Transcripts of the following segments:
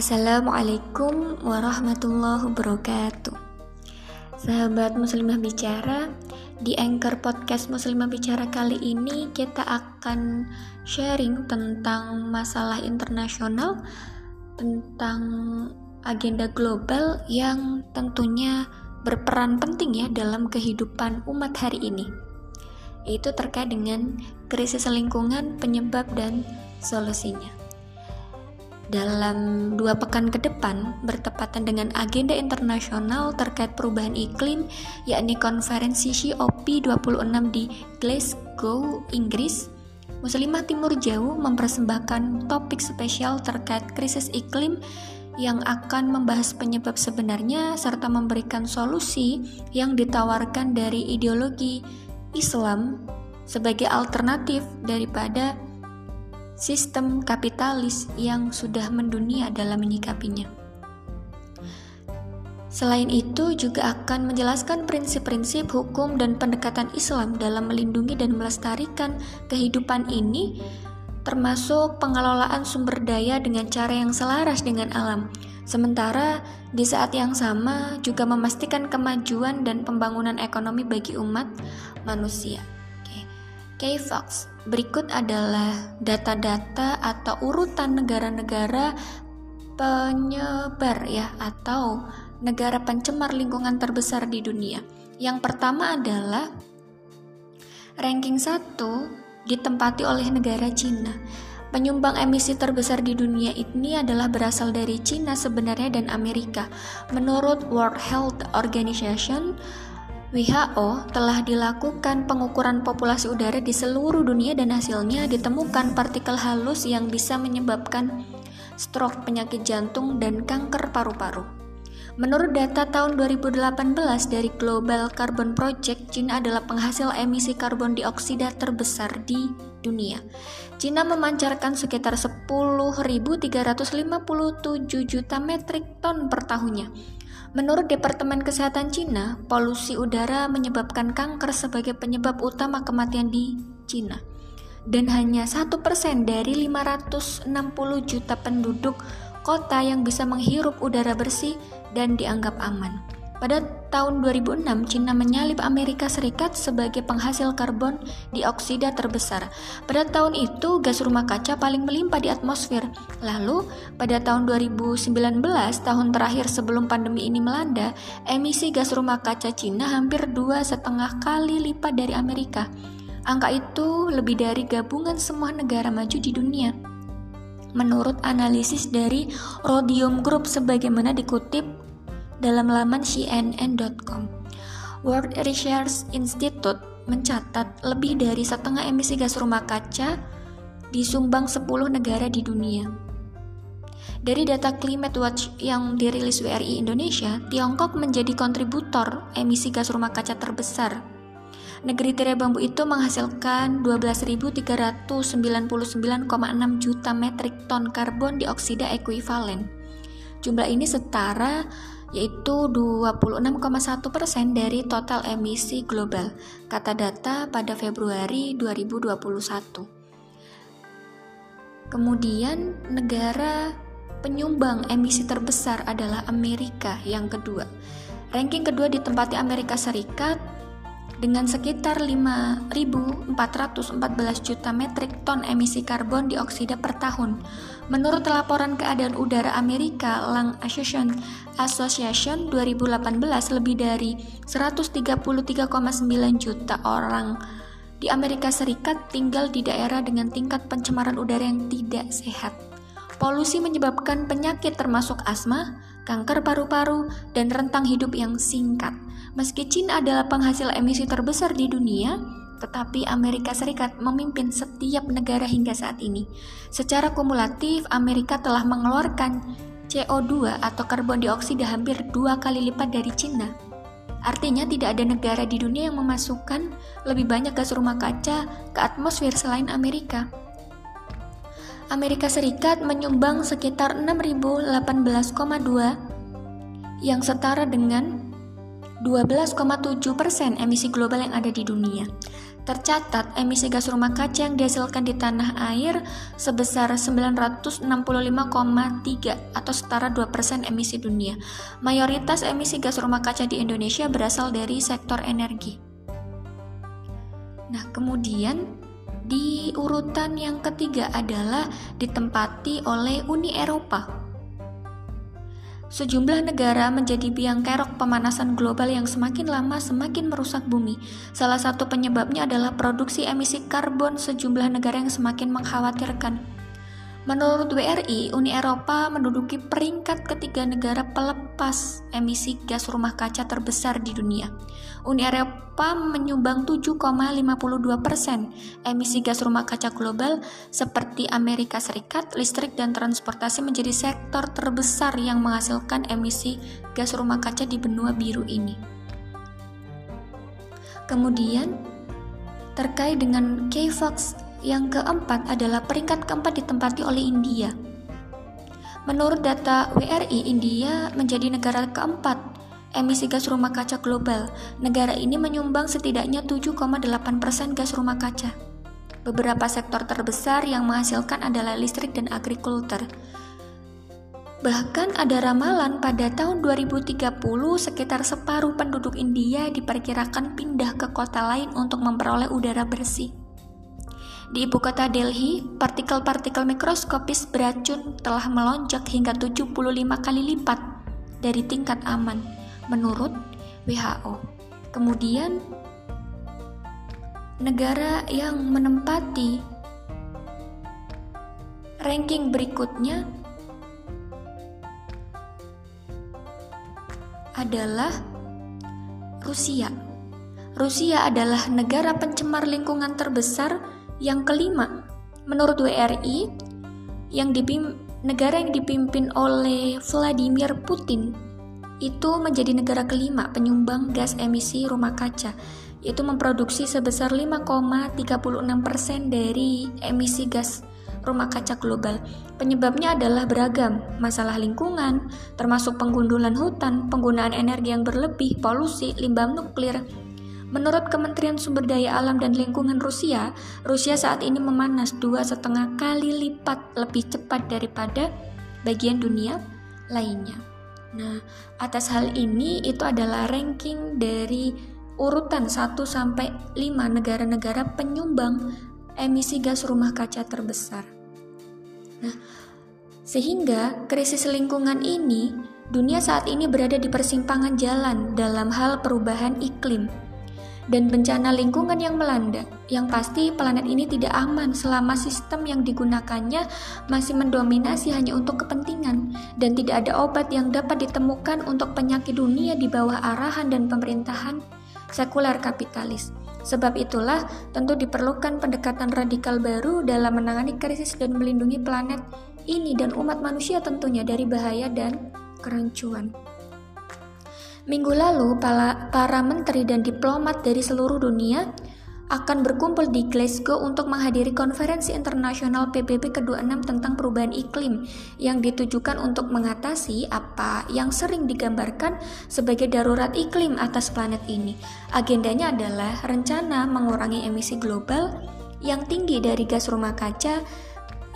Assalamualaikum warahmatullahi wabarakatuh. Sahabat Muslimah Bicara, di Anchor Podcast Muslimah Bicara kali ini kita akan sharing tentang masalah internasional, tentang agenda global yang tentunya berperan penting ya dalam kehidupan umat hari ini. Itu terkait dengan krisis lingkungan, penyebab dan solusinya dalam dua pekan ke depan bertepatan dengan agenda internasional terkait perubahan iklim yakni konferensi COP26 di Glasgow, Inggris. Muslimah Timur Jauh mempersembahkan topik spesial terkait krisis iklim yang akan membahas penyebab sebenarnya serta memberikan solusi yang ditawarkan dari ideologi Islam sebagai alternatif daripada sistem kapitalis yang sudah mendunia dalam menyikapinya. Selain itu, juga akan menjelaskan prinsip-prinsip hukum dan pendekatan Islam dalam melindungi dan melestarikan kehidupan ini, termasuk pengelolaan sumber daya dengan cara yang selaras dengan alam. Sementara di saat yang sama juga memastikan kemajuan dan pembangunan ekonomi bagi umat manusia. K-Fox. Berikut adalah data-data atau urutan negara-negara penyebar ya atau negara pencemar lingkungan terbesar di dunia. Yang pertama adalah ranking 1 ditempati oleh negara Cina. Penyumbang emisi terbesar di dunia ini adalah berasal dari Cina sebenarnya dan Amerika. Menurut World Health Organization, WHO telah dilakukan pengukuran populasi udara di seluruh dunia dan hasilnya ditemukan partikel halus yang bisa menyebabkan stroke, penyakit jantung, dan kanker paru-paru. Menurut data tahun 2018 dari Global Carbon Project, Cina adalah penghasil emisi karbon dioksida terbesar di dunia. Cina memancarkan sekitar 10.357 juta metrik ton per tahunnya Menurut Departemen Kesehatan Cina, polusi udara menyebabkan kanker sebagai penyebab utama kematian di Cina. Dan hanya satu persen dari 560 juta penduduk kota yang bisa menghirup udara bersih dan dianggap aman. Pada tahun 2006, Cina menyalip Amerika Serikat sebagai penghasil karbon dioksida terbesar. Pada tahun itu, gas rumah kaca paling melimpah di atmosfer. Lalu, pada tahun 2019, tahun terakhir sebelum pandemi ini melanda, emisi gas rumah kaca Cina hampir dua setengah kali lipat dari Amerika. Angka itu lebih dari gabungan semua negara maju di dunia. Menurut analisis dari Rhodium Group sebagaimana dikutip dalam laman cnn.com. World Research Institute mencatat lebih dari setengah emisi gas rumah kaca disumbang 10 negara di dunia. Dari data Climate Watch yang dirilis WRI Indonesia, Tiongkok menjadi kontributor emisi gas rumah kaca terbesar. Negeri tirai bambu itu menghasilkan 12.399,6 juta metrik ton karbon dioksida ekuivalen. Jumlah ini setara yaitu 26,1% dari total emisi global, kata data pada Februari 2021. Kemudian negara penyumbang emisi terbesar adalah Amerika yang kedua. Ranking kedua ditempati Amerika Serikat dengan sekitar 5.414 juta metrik ton emisi karbon dioksida per tahun. Menurut laporan keadaan udara Amerika Lang Association Association 2018 lebih dari 133,9 juta orang di Amerika Serikat tinggal di daerah dengan tingkat pencemaran udara yang tidak sehat. Polusi menyebabkan penyakit termasuk asma, kanker paru-paru, dan rentang hidup yang singkat. Meski China adalah penghasil emisi terbesar di dunia, tetapi Amerika Serikat memimpin setiap negara hingga saat ini. Secara kumulatif, Amerika telah mengeluarkan CO2 atau karbon dioksida hampir dua kali lipat dari China. Artinya tidak ada negara di dunia yang memasukkan lebih banyak gas rumah kaca ke atmosfer selain Amerika. Amerika Serikat menyumbang sekitar 6.018,2 yang setara dengan 12,7 persen emisi global yang ada di dunia. tercatat emisi gas rumah kaca yang dihasilkan di tanah air sebesar 965,3 atau setara 2% emisi dunia. Mayoritas emisi gas rumah kaca di Indonesia berasal dari sektor energi. Nah, kemudian di urutan yang ketiga adalah ditempati oleh Uni Eropa Sejumlah negara menjadi biang kerok pemanasan global yang semakin lama semakin merusak bumi. Salah satu penyebabnya adalah produksi emisi karbon sejumlah negara yang semakin mengkhawatirkan. Menurut WRI, Uni Eropa menduduki peringkat ketiga negara pelepas emisi gas rumah kaca terbesar di dunia. Uni Eropa menyumbang 7,52 persen emisi gas rumah kaca global seperti Amerika Serikat, listrik dan transportasi menjadi sektor terbesar yang menghasilkan emisi gas rumah kaca di benua biru ini. Kemudian, terkait dengan KFOX yang keempat adalah peringkat keempat ditempati oleh India. Menurut data WRI, India menjadi negara keempat emisi gas rumah kaca global. Negara ini menyumbang setidaknya 7,8% gas rumah kaca. Beberapa sektor terbesar yang menghasilkan adalah listrik dan agrikultur. Bahkan ada ramalan pada tahun 2030 sekitar separuh penduduk India diperkirakan pindah ke kota lain untuk memperoleh udara bersih. Di ibu kota Delhi, partikel-partikel mikroskopis beracun telah melonjak hingga 75 kali lipat dari tingkat aman menurut WHO. Kemudian negara yang menempati ranking berikutnya adalah Rusia. Rusia adalah negara pencemar lingkungan terbesar yang kelima, menurut WRI, yang dipim negara yang dipimpin oleh Vladimir Putin itu menjadi negara kelima penyumbang gas emisi rumah kaca, yaitu memproduksi sebesar 5,36% dari emisi gas rumah kaca global. Penyebabnya adalah beragam, masalah lingkungan, termasuk penggundulan hutan, penggunaan energi yang berlebih, polusi, limbah nuklir, Menurut Kementerian Sumber Daya Alam dan Lingkungan Rusia, Rusia saat ini memanas dua setengah kali lipat lebih cepat daripada bagian dunia lainnya. Nah, atas hal ini itu adalah ranking dari urutan 1 sampai 5 negara-negara penyumbang emisi gas rumah kaca terbesar. Nah, sehingga krisis lingkungan ini dunia saat ini berada di persimpangan jalan dalam hal perubahan iklim dan bencana lingkungan yang melanda. Yang pasti, planet ini tidak aman selama sistem yang digunakannya masih mendominasi hanya untuk kepentingan, dan tidak ada obat yang dapat ditemukan untuk penyakit dunia di bawah arahan dan pemerintahan sekuler kapitalis. Sebab itulah, tentu diperlukan pendekatan radikal baru dalam menangani krisis dan melindungi planet ini dan umat manusia tentunya dari bahaya dan kerancuan. Minggu lalu, para, para menteri dan diplomat dari seluruh dunia akan berkumpul di Glasgow untuk menghadiri konferensi internasional PBB ke-26 tentang perubahan iklim yang ditujukan untuk mengatasi apa yang sering digambarkan sebagai darurat iklim atas planet ini. Agendanya adalah rencana mengurangi emisi global yang tinggi dari gas rumah kaca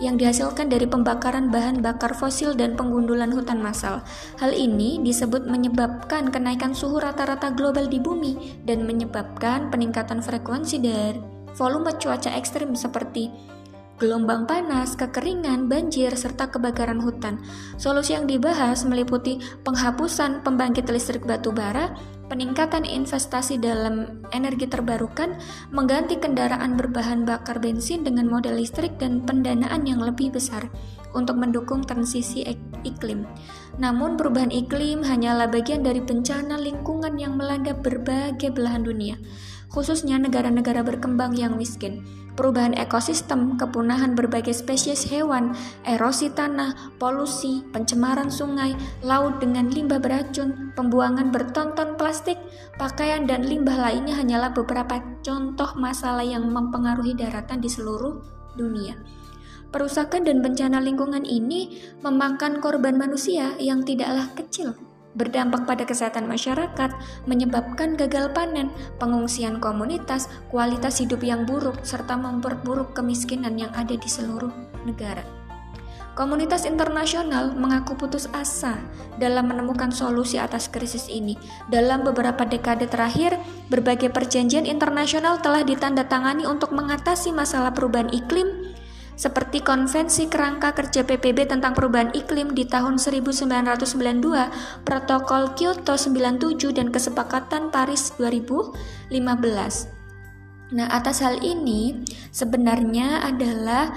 yang dihasilkan dari pembakaran bahan bakar fosil dan penggundulan hutan massal. Hal ini disebut menyebabkan kenaikan suhu rata-rata global di bumi dan menyebabkan peningkatan frekuensi dari volume cuaca ekstrim seperti gelombang panas, kekeringan, banjir, serta kebakaran hutan. Solusi yang dibahas meliputi penghapusan pembangkit listrik batu bara, peningkatan investasi dalam energi terbarukan, mengganti kendaraan berbahan bakar bensin dengan model listrik dan pendanaan yang lebih besar untuk mendukung transisi iklim. Namun perubahan iklim hanyalah bagian dari bencana lingkungan yang melanda berbagai belahan dunia khususnya negara-negara berkembang yang miskin. Perubahan ekosistem, kepunahan berbagai spesies hewan, erosi tanah, polusi, pencemaran sungai, laut dengan limbah beracun, pembuangan bertonton plastik, pakaian dan limbah lainnya hanyalah beberapa contoh masalah yang mempengaruhi daratan di seluruh dunia. Perusakan dan bencana lingkungan ini memakan korban manusia yang tidaklah kecil berdampak pada kesehatan masyarakat, menyebabkan gagal panen, pengungsian komunitas, kualitas hidup yang buruk, serta memperburuk kemiskinan yang ada di seluruh negara. Komunitas internasional mengaku putus asa dalam menemukan solusi atas krisis ini. Dalam beberapa dekade terakhir, berbagai perjanjian internasional telah ditandatangani untuk mengatasi masalah perubahan iklim, seperti Konvensi Kerangka Kerja PBB tentang Perubahan Iklim di tahun 1992, Protokol Kyoto 97 dan Kesepakatan Paris 2015. Nah, atas hal ini sebenarnya adalah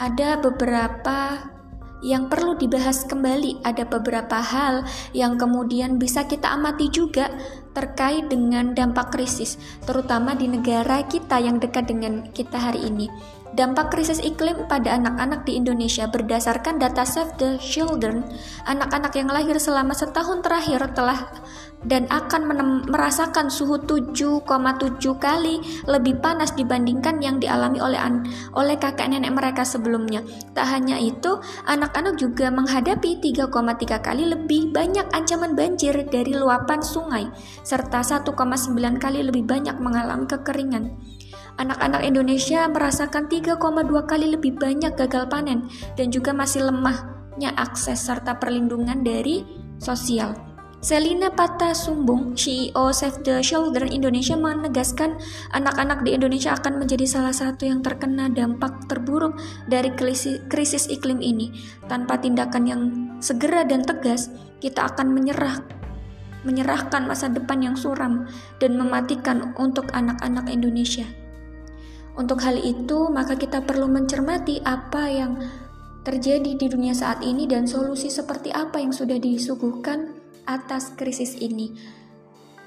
ada beberapa yang perlu dibahas kembali. Ada beberapa hal yang kemudian bisa kita amati juga terkait dengan dampak krisis, terutama di negara kita yang dekat dengan kita hari ini. Dampak krisis iklim pada anak-anak di Indonesia berdasarkan data Save the Children, anak-anak yang lahir selama setahun terakhir telah dan akan merasakan suhu 7,7 kali lebih panas dibandingkan yang dialami oleh oleh kakek nenek mereka sebelumnya. Tak hanya itu, anak-anak juga menghadapi 3,3 kali lebih banyak ancaman banjir dari luapan sungai serta 1,9 kali lebih banyak mengalami kekeringan. Anak-anak Indonesia merasakan 3,2 kali lebih banyak gagal panen dan juga masih lemahnya akses serta perlindungan dari sosial. Selina Pata Sumbung, CEO Save the Children Indonesia menegaskan anak-anak di Indonesia akan menjadi salah satu yang terkena dampak terburuk dari krisis, iklim ini. Tanpa tindakan yang segera dan tegas, kita akan menyerah menyerahkan masa depan yang suram dan mematikan untuk anak-anak Indonesia. Untuk hal itu, maka kita perlu mencermati apa yang terjadi di dunia saat ini dan solusi seperti apa yang sudah disuguhkan atas krisis ini.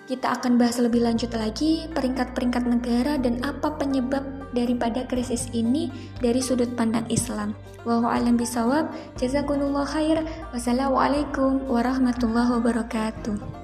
Kita akan bahas lebih lanjut lagi peringkat-peringkat negara dan apa penyebab daripada krisis ini dari sudut pandang Islam. Wallahu a'lam bisawab. Jazakumullah khair. Wassalamualaikum warahmatullahi wabarakatuh.